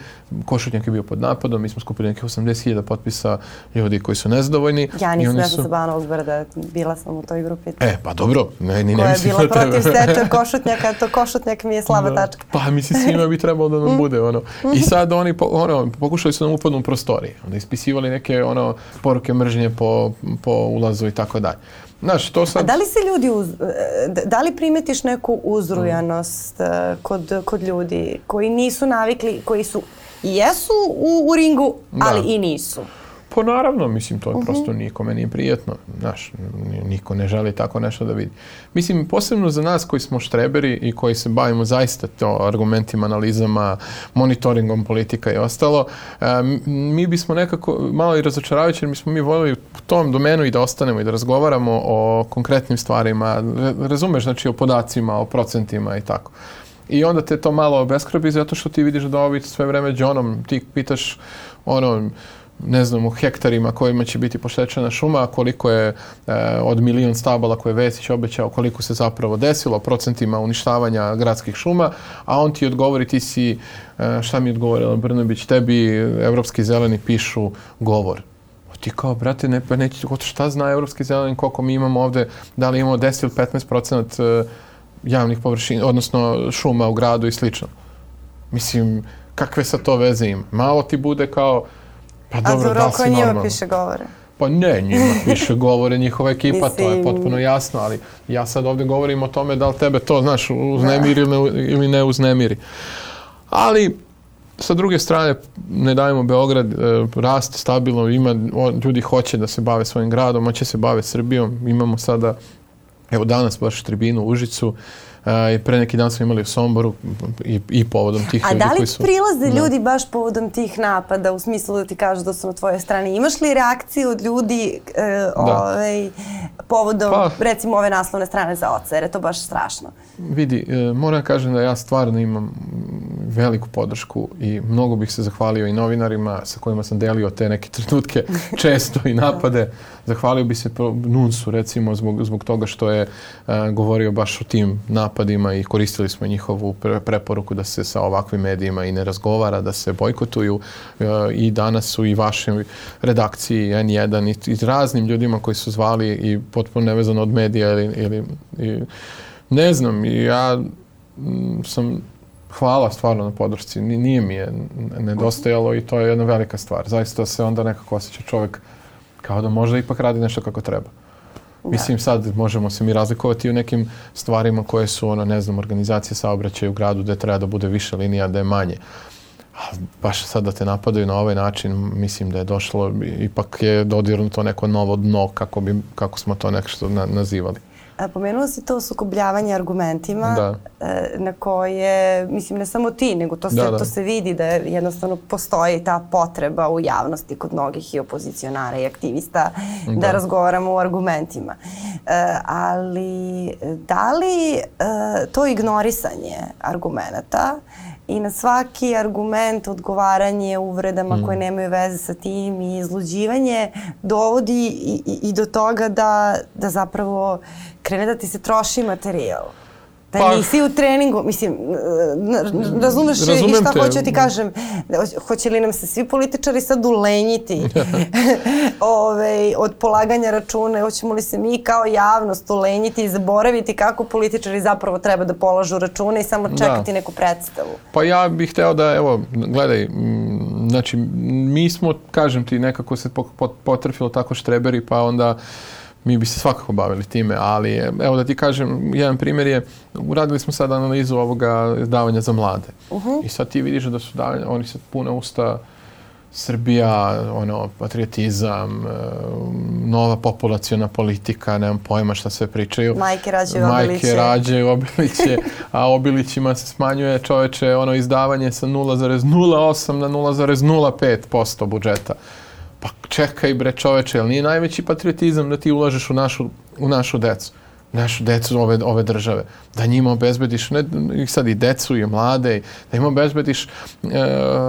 Košutnjak je bio pod napadom, mi smo skupili neke 80.000 potpisa ljudi koji su nezadovoljni. Ja nisam ne su... Sabana Uzbrda, bila sam u toj grupi. E, pa dobro, ne, ni ne mislim na tebe. Koja je bila da protiv steče Košutnjaka, to Košutnjak mi je slaba da. tačka. Pa mislim svima bi trebalo da nam bude ono. I mhm. sad oni po, ono, pokušali su da nam upadnu u prostoriji. Onda ispisivali neke ono poruke mržnje po, po ulazu i tako dalje. Znaš, to sad... A da li se ljudi, uz... E, da li primetiš neku uzrujanost mm. kod, kod ljudi? ljudi koji nisu navikli, koji su jesu u, u ringu, da. ali da. i nisu. Pa naravno, mislim, to je uh mhm. -huh. prosto nikome nije prijetno. Znaš, niko ne želi tako nešto da vidi. Mislim, posebno za nas koji smo štreberi i koji se bavimo zaista to argumentima, analizama, monitoringom politika i ostalo, a, e, mi bismo nekako, malo i razočaravajući, jer mi smo mi voljeli u tom domenu i da ostanemo i da razgovaramo o konkretnim stvarima, razumeš, znači o podacima, o procentima i tako. I onda te to malo obeskrbi zato što ti vidiš da ovi sve vreme džonom, ti pitaš ono, ne znam, u hektarima kojima će biti poštećena šuma, koliko je e, od milion stabala koje je Vesić obećao, koliko se zapravo desilo, procentima uništavanja gradskih šuma, a on ti odgovori, ti si, e, šta mi je odgovorila Brnobić, tebi evropski zeleni pišu govor. O ti kao, brate, ne, pa neće, šta zna evropski zeleni, koliko mi imamo ovde, da li imamo 10 ili 15 procenat e, javnih površina, odnosno šuma u gradu i slično. Mislim, kakve sa to veze ima? Malo ti bude kao, pa dobro, A da si normalno. A njima piše govore? Pa ne, njima piše govore, njihova ekipa, to je potpuno jasno, ali ja sad ovde govorim o tome da li tebe to, znaš, uznemiri da. ili, ili ne uznemiri. Ali, sa druge strane, ne dajemo Beograd, e, rast stabilno ima, o, ljudi hoće da se bave svojim gradom, hoće se bave Srbijom, imamo sada Evo danas baš tribinu u Užicu i pre neki dan smo imali u Somboru i, i povodom tih ljudi da koji su... A da li prilaze ljudi baš povodom tih napada u smislu da ti kažu da su na tvojoj strani? Imaš li reakciju od ljudi e, da. ovaj, povodom pa, recimo ove naslovne strane za oca jer je to baš strašno? Vidi, e, moram da kažem da ja stvarno imam veliku podršku i mnogo bih se zahvalio i novinarima sa kojima sam delio te neke trenutke često i napade Zahvalio bi se Nunsu recimo zbog, zbog toga što je uh, govorio baš o tim napadima i koristili smo njihovu pre preporuku da se sa ovakvim medijima i ne razgovara, da se bojkotuju uh, i danas su i vašim redakciji N1 i, i raznim ljudima koji su zvali i potpuno nevezano od medija ili, ili i, ne znam, ja m, mm, sam hvala stvarno na podršci. Nije mi je nedostajalo i to je jedna velika stvar. Zaista se onda nekako osjeća čovjek Kao da možda ipak radi nešto kako treba. Da. Mislim sad možemo se mi razlikovati u nekim stvarima koje su ono, ne znam, organizacije saobraćaja u gradu gde treba da bude više linija, da je manje. A baš sad da te napadaju na ovaj način, mislim da je došlo, ipak je to neko novo dno kako, bi, kako smo to nekako nazivali. Pomenuo si to sukobljavanje argumentima da. E, na koje, mislim ne samo ti, nego to se, da, da. to se vidi da jednostavno postoji ta potreba u javnosti kod mnogih i opozicionara i aktivista da, da razgovaramo o argumentima. E, ali da li e, to ignorisanje argumenta i na svaki argument odgovaranje uvredama mm. koje nemaju veze sa tim i izluđivanje dovodi i, i, i do toga da, da zapravo krene da ti se troši materijal. Da pa, nisi u treningu, mislim, razumeš i šta te. hoću da ti kažem, da, hoće li nam se svi političari sad ulenjiti Ove, od polaganja računa, hoćemo li se mi kao javnost ulenjiti i zaboraviti kako političari zapravo treba da polažu račune i samo da. čekati da. neku predstavu? Pa ja bih hteo da, evo, gledaj, znači, mi smo, kažem ti, nekako se potrefilo tako štreberi, pa onda mi bi se svakako bavili time, ali evo da ti kažem, jedan primjer je, uradili smo sad analizu ovoga davanja za mlade. Uh -huh. I sad ti vidiš da su davanja, oni sad pune usta Srbija, ono, patriotizam, e, nova populaciona politika, nemam pojma šta sve pričaju. Majke rađaju obiliće. Majke rađaju obiliće, a obilićima se smanjuje čoveče ono izdavanje sa 0,08 na 0,05% budžeta pa čekaj bre čoveče, jel nije najveći patriotizam da ti ulažeš u našu, u našu decu? našu decu ove, ove države. Da njima obezbediš, ne, sad i decu i mlade, da im obezbediš e,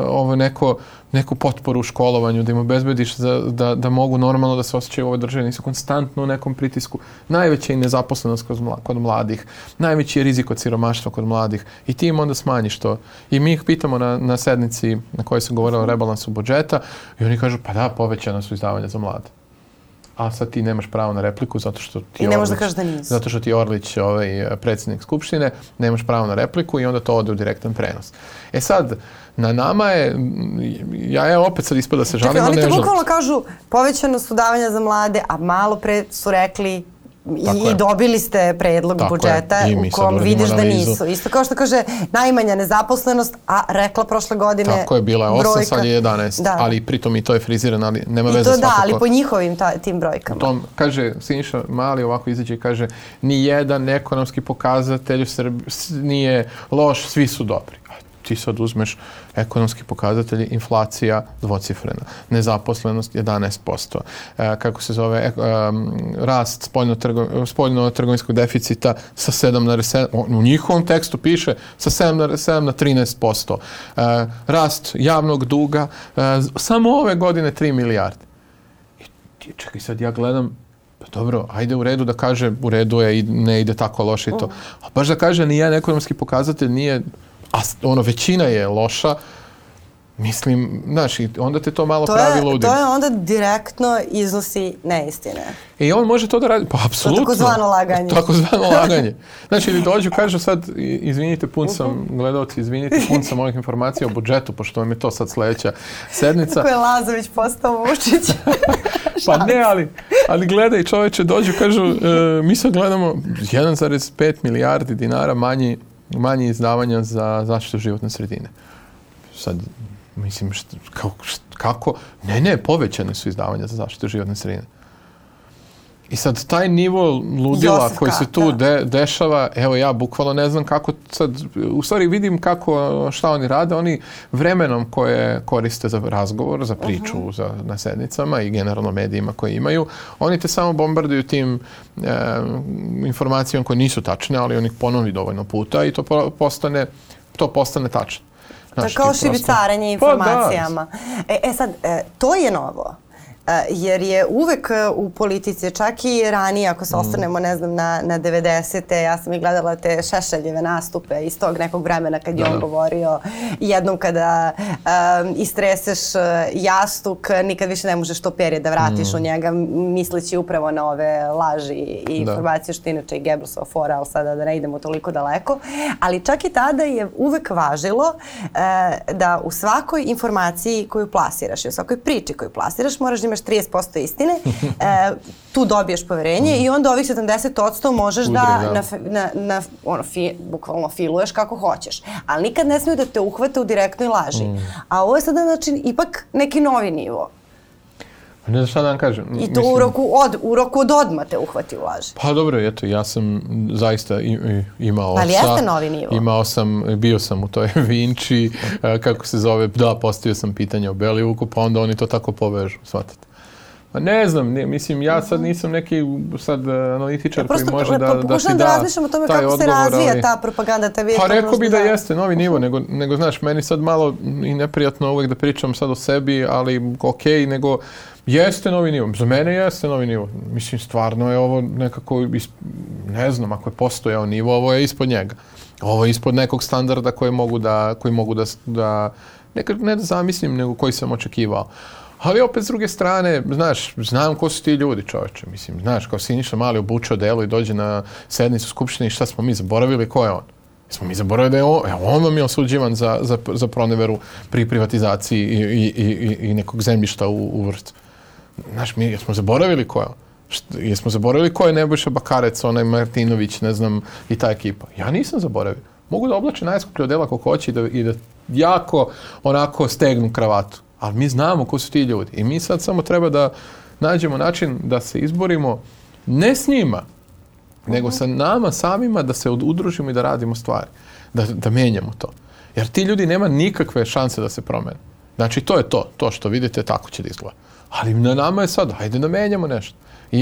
ovo neko, neku potporu u školovanju, da im obezbediš da, da, da mogu normalno da se osjećaju u ovoj državi, da nisu konstantno u nekom pritisku. Najveća je nezaposlenost kod, mla, kod mladih, najveći je rizik od siromaštva kod mladih i ti im onda smanjiš to. I mi ih pitamo na, na sednici na kojoj se govorilo o rebalansu budžeta i oni kažu pa da, povećana su izdavanja za mlade a sad ti nemaš pravo na repliku zato što ti I ne da Orlić, da kažeš da nisi. Zato što ti Orlić, ovaj, predsednik Skupštine, nemaš pravo na repliku i onda to ode u direktan prenos. E sad, na nama je, ja je opet sad ispada da se žalim. Čekaj, oni ti bukvalno kažu povećano su davanja za mlade, a malo pre su rekli I, I dobili ste predlog Tako budžeta je. u kom vidiš da nisu. Isto kao što kaže najmanja nezaposlenost, a rekla prošle godine Tako je, bila 8, brojka. sad je 11. Da. Ali pritom i to je frizirano, ali nema I veze to, da, svakako. Da, ali po njihovim ta, tim brojkama. Tom, kaže, Siniša Mali ovako izađe i kaže, ni jedan ekonomski pokazatelj u Srbiji nije loš, svi su dobri ti sad uzmeš ekonomski pokazatelji, inflacija dvocifrena, nezaposlenost 11%, e, kako se zove, e, rast spoljno, trgo, spoljno deficita sa 7 na 7, u njihovom tekstu piše sa 7 na, 7 na 13%, e, rast javnog duga, samo ove godine 3 milijarde. I, čekaj, sad ja gledam, Pa dobro, ajde u redu da kaže u redu je i ne ide tako loše i to. Oh. A baš da kaže nijedan ekonomski pokazatelj nije a ono, većina je loša, Mislim, znači onda te to malo to pravi je, To je onda direktno iznosi neistine. I on može to da radi, pa apsolutno. To takozvano laganje. Takozvano laganje. Znači, ili dođu, kažu sad, izvinite, pun sam, mhm. gledalci, izvinite, pun sam ovih informacija o budžetu, pošto vam je to sad sledeća sednica. Kako je Lazović postao Vučić. pa ne, ali, ali gledaj, čoveče, dođu, kažu, uh, mi sad gledamo 1,5 milijardi dinara manji manje izdavanja za zaštitu životne sredine. Sad, mislim, šta, kako, kako? Ne, ne, povećane su izdavanja za zaštitu životne sredine. I sad taj nivo ludila Josefka, koji se tu da. de, dešava, evo ja bukvalno ne znam kako sad, u stvari vidim kako, šta oni rade, oni vremenom koje koriste za razgovor, za priču uh mhm. -huh. za, na sednicama i generalno medijima koje imaju, oni te samo bombarduju tim e, informacijom koje nisu tačne, ali oni ih ponovi dovoljno puta i to po, postane, to postane tačno. Znaš, kao šibicarenje informacijama. Pa, da. e, e sad, e, to je novo. Eh, jer je uvek eh, u politici, čak i ranije, ako se mm. ostanemo, ne znam, na, na 90. Ja sam i gledala te šešeljive nastupe iz tog nekog vremena kad je da, on da. govorio jednom kada um, istreseš eh, jastuk, nikad više ne možeš to perje da vratiš mm. u njega, misleći upravo na ove laži i da. informacije, da. što inače i Goebbelsova fora, ali sada da ne idemo toliko daleko. Ali čak i tada je uvek važilo uh, da u svakoj informaciji koju plasiraš i u svakoj priči koju plasiraš moraš da imaš 30% istine, e, tu dobiješ poverenje i onda ovih 70% možeš Udre, da, da. Na, na, na, ono, fi, bukvalno filuješ kako hoćeš. Ali nikad ne smiju da te uhvate u direktnoj laži. Mm. A ovo je sada, znači, ipak neki novi nivo. Ne znam šta da vam kažem. I to Mislim, u, roku od, u roku od odma te uhvati u laži. Pa dobro, eto, ja sam zaista imao... Ali jeste novi nivo. Imao sam, bio sam u toj Vinči, e, kako se zove, da, postavio sam pitanje o Belivuku, pa onda oni to tako povežu, shvatate. A pa ne znam, ne, mislim, ja sad mhm. nisam neki sad e, analitičar ja, koji može da, da ti da, da razmišljam o tome kako odgovor, se razvija ali, ta propaganda TV. Pa rekao bi da, da, jeste novi nivo, nego, nego znaš, meni sad malo i neprijatno uvek da pričam sad o sebi, ali ok, nego jeste novi nivo. Za mene jeste novi nivo. Mislim, stvarno je ovo nekako, ne znam, ako je postojao nivo, ovo je ispod njega. Ovo je ispod nekog standarda koji mogu da, koji mogu da, da ne, ne da zamislim, nego koji sam očekivao. Uh, Ali opet s druge strane, znaš, znam ko su ti ljudi čoveče, mislim, znaš, kao Siniša Mali obučio delo i dođe na sednicu skupštine i šta smo mi zaboravili, ko je on? Smo mi zaboravili da je on, evo, on vam je osuđivan za, za, za proneveru pri privatizaciji i, i, i, i nekog zemljišta u, u vrt. Znaš, mi smo zaboravili ko je on? Šta, jesmo zaboravili ko je Nebojša Bakarec, onaj Martinović, ne znam, i ta ekipa. Ja nisam zaboravio. Mogu da oblače najskuplje odela kako hoće i da, i da jako onako stegnu kravatu ali mi znamo ko su ti ljudi i mi sad samo treba da nađemo način da se izborimo ne s njima, nego sa nama samima da se udružimo i da radimo stvari, da, da menjamo to. Jer ti ljudi nema nikakve šanse da se promene. Znači to je to, to što vidite tako će da izgleda. Ali na nama je sad, hajde da menjamo nešto. I,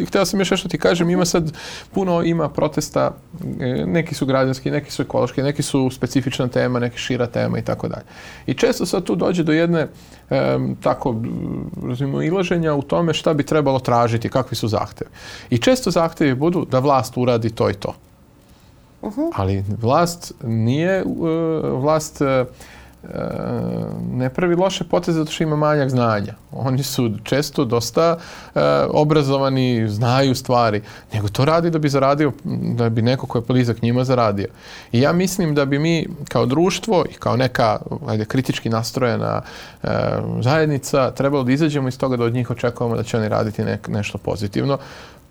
i hteo sam još nešto da ti kažem, ima sad puno ima protesta, e, neki su građanski, neki su ekološki, neki su specifična tema, neki šira tema i tako dalje. I često sad tu dođe do jedne e, tako razumimo ilaženja u tome šta bi trebalo tražiti, kakvi su zahtevi. I često zahtevi budu da vlast uradi to i to. Uh -huh. Ali vlast nije, e, vlast E, ne pravi loše poteze zato što ima manjak znanja. Oni su često dosta e, obrazovani, znaju stvari, nego to radi da bi zaradio, da bi neko ko je blizak njima zaradio. I ja mislim da bi mi kao društvo i kao neka ajde, kritički nastrojena e, zajednica trebalo da izađemo iz toga da od njih očekujemo da će oni raditi ne, nešto pozitivno.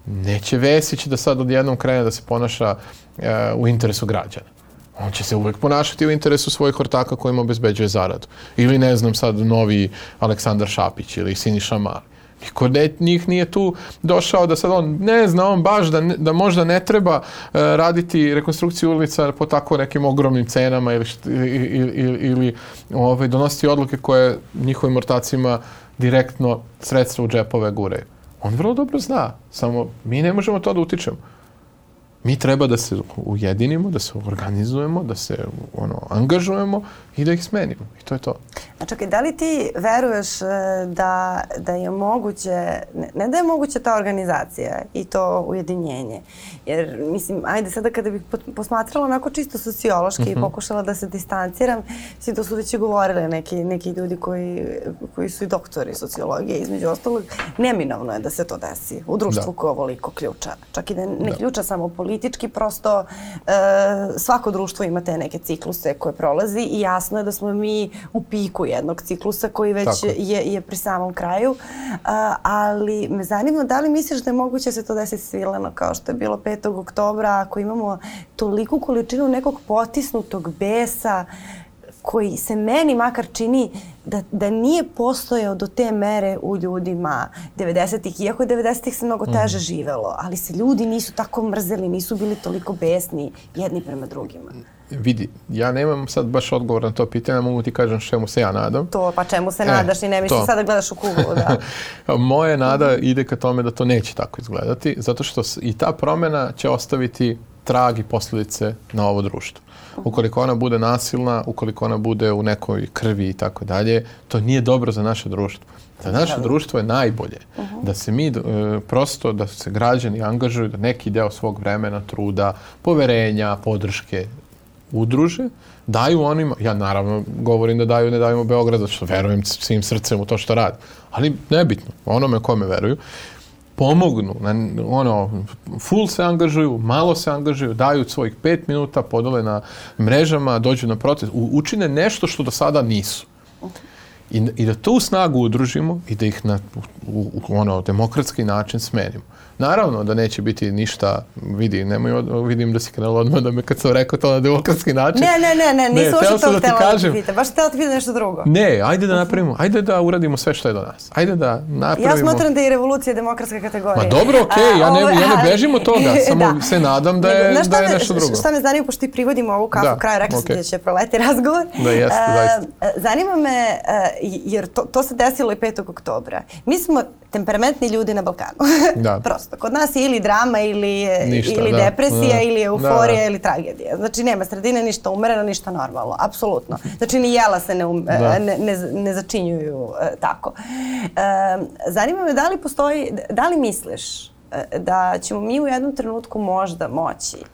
Neće Vesić da sad odjednom krene da se ponaša e, u interesu građana on će se uvek ponašati u interesu svojih ortaka kojima obezbeđuje zaradu. Ili ne znam sad novi Aleksandar Šapić ili Siniša Mali. Niko ne, njih nije tu došao da sad on ne zna, on baš da, da možda ne treba uh, raditi rekonstrukciju ulica po tako nekim ogromnim cenama ili, ili, ili, ili ovaj, donositi odluke koje njihovim ortacima direktno sredstva u džepove gure. On vrlo dobro zna, samo mi ne možemo to da utičemo. Mi treba da se ujedinimo, da se organizujemo, da se ono, angažujemo i da ih smenimo. I to je to. A čekaj, da li ti veruješ e, da, da je moguće, ne, ne da je moguće ta organizacija i to ujedinjenje? Jer, mislim, ajde sada kada bih posmatrala onako čisto sociološki mm -hmm. i mhm. pokušala da se distanciram, svi to su već i govorile neki, neki ljudi koji, koji su i doktori sociologije, između ostalog, neminovno je da se to desi u društvu da. koje ovoliko ključa. Čak i da ne da. ključa samo politički politički, prosto e, svako društvo ima te neke cikluse koje prolazi i jasno je da smo mi u piku jednog ciklusa koji već Tako. je, je pri samom kraju, a, e, ali me zanima da li misliš da je moguće da se to desiti svileno kao što je bilo 5. oktobra ako imamo toliku količinu nekog potisnutog besa koji se meni makar čini da, da nije postojao do te mere u ljudima 90-ih, iako je 90-ih se mnogo teže mm. živelo, ali se ljudi nisu tako mrzeli, nisu bili toliko besni jedni prema drugima. Vidi, ja nemam sad baš odgovor na to pitanje, mogu ti kažem čemu se ja nadam. To, pa čemu se e, nadaš i ne misliš sada da gledaš u kuglu, da. Moje nada ide ka tome da to neće tako izgledati, zato što i ta promena će ostaviti trag i posljedice na ovo društvo. Ukoliko ona bude nasilna, ukoliko ona bude u nekoj krvi i tako dalje, to nije dobro za naše društvo. Za naše da. društvo je najbolje uh -huh. da se mi e, prosto, da se građani angažuju da neki deo svog vremena, truda, poverenja, podrške udruže, daju onima, ja naravno govorim da daju, ne dajemo Beograd, zato što verujem svim srcem u to što radi, ali nebitno, onome kome veruju, pomognu, na, ono, full se angažuju, malo se angažuju, daju svojih pet minuta, podole na mrežama, dođu na protest, učine nešto što do sada nisu. I, I da tu snagu udružimo i da ih na u, u, ono, demokratski način smenimo. Naravno da neće biti ništa, vidi, nemoj, od, vidim da si krenula odmah da me kad sam rekao to na demokratski način. Ne, ne, ne, ne ne, uopšte to da htjela da ti kažem. Pita. Baš htjela ti da pita nešto drugo. Ne, ajde da napravimo, ajde da uradimo sve što je do nas. Ajde da napravimo. Ja smatram da je revolucija demokratska kategorija. Ma dobro, okej, okay, ja, ne, ja ne bežim od toga, da. samo da. se nadam da je, Nego, da je nešto drugo. Šta me zanima, pošto ti privodimo ovu kafu, da. kraj rekao okay. sam da će proleti razgovor. Da, jeste, zaista. Zanima me, jer to, to se desilo i 5. oktobra. Mi smo temperamentni ljudi na Balkanu. Da. Prosto. Kod nas je ili drama, ili, ništa, ili da. depresija, da. ili euforija, da. ili tragedija. Znači nema sredine, ništa umereno, ništa normalno. Apsolutno. Znači ni jela se ne, um, da. E, ne, ne, ne začinjuju uh, tako. Uh, zanima me da li postoji, da li misliš da ćemo mi u jednom trenutku možda moći uh,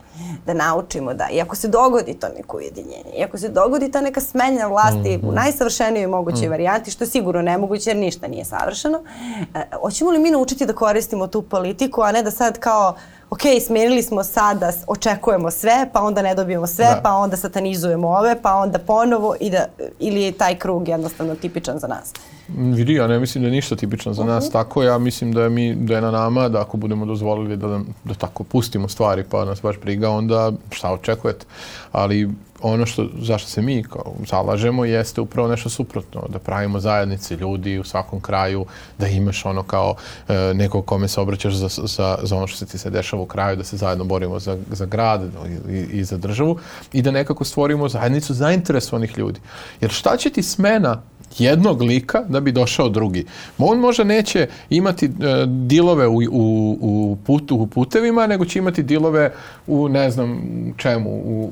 da naučimo da, iako se dogodi to neko ujedinjenje, iako se dogodi ta neka smenja vlasti mm -hmm. u najsavršenijoj mogućoj mm -hmm. varijanti, što je sigurno nemoguće jer ništa nije savršeno, e, hoćemo li mi naučiti da koristimo tu politiku, a ne da sad kao ok, smenili smo sada, očekujemo sve, pa onda ne dobijemo sve, da. pa onda satanizujemo ove, pa onda ponovo i da, ili je taj krug jednostavno tipičan za nas? Vidi, ja ne mislim da je ništa tipično za nas uh mhm. -huh. tako, ja mislim da je, mi, da je na nama da ako budemo dozvolili da, da tako pustimo stvari pa nas baš briga, toga, onda šta očekujete? Ali ono što, zašto se mi kao zalažemo jeste upravo nešto suprotno, da pravimo zajednice ljudi u svakom kraju, da imaš ono kao e, nekog kome se obraćaš za, za, za ono što se ti se dešava u kraju, da se zajedno borimo za, za grad da i, i za državu i da nekako stvorimo zajednicu zainteresovanih ljudi. Jer šta će ti smena jednog lika da bi došao drugi. On možda neće imati e, dilove u, u, u, putu, u putevima, nego će imati dilove u ne znam čemu, u,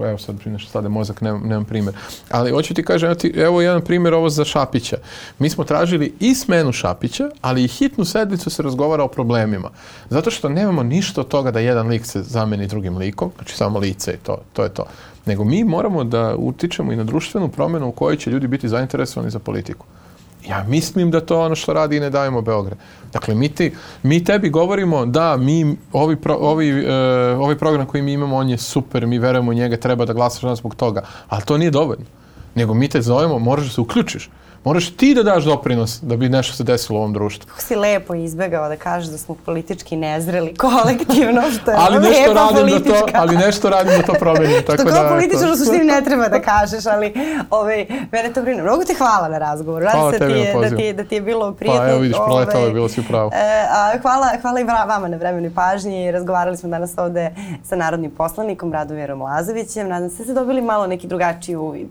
u evo sad nešto stade mozak, nemam, nemam primjer. Ali hoću ti kažem, evo evo jedan primjer ovo za Šapića. Mi smo tražili i smenu Šapića, ali i hitnu sednicu se razgovara o problemima. Zato što nemamo ništa od toga da jedan lik se zameni drugim likom, znači samo lice i to, to je to nego mi moramo da utičemo i na društvenu promenu u kojoj će ljudi biti zainteresovani za politiku. Ja mislim da to je ono što radi i ne dajemo Beograd. Dakle, mi, ti, mi tebi govorimo da mi, ovi, pro, ovi, e, ovaj program koji mi imamo, on je super, mi verujemo u njega, treba da glasaš nas zbog toga. Ali to nije dovoljno. Nego mi te zovemo, moraš da se uključiš. Moraš ti da daš doprinos da bi nešto se desilo u ovom društvu. Kako si lepo izbegao da kažeš da smo politički nezreli kolektivno, što je ali nešto lepa radim politička. Da to, ali nešto radim da to promenim. tako što kao da, političar u suštini ne treba da kažeš, ali ovaj, mene to brine. Mnogo ti hvala na razgovor. Hvala da tebi ti je, da ti, je, da ti je bilo prijatno. Pa evo vidiš, proletalo ovaj, je bilo si pravo. E, a, hvala, hvala i vama na vremenoj pažnji. Razgovarali smo danas ovde sa narodnim poslanikom Radomirom Lazovićem. Nadam se da ste dobili malo neki drugačiji uvid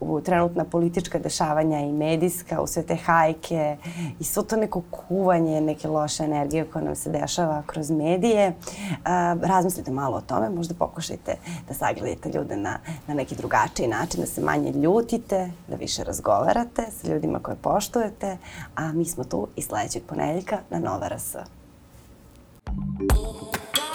uh, u trenutna politička dešavanja i medijska, u sve te hajke i svo to neko kuvanje neke loše energije koja nam se dešava kroz medije. A, razmislite malo o tome, možda pokušajte da sagledate ljude na, na neki drugačiji način, da se manje ljutite, da više razgovarate sa ljudima koje poštujete, a mi smo tu i sledećeg ponedeljka na Nova RS. Thank you.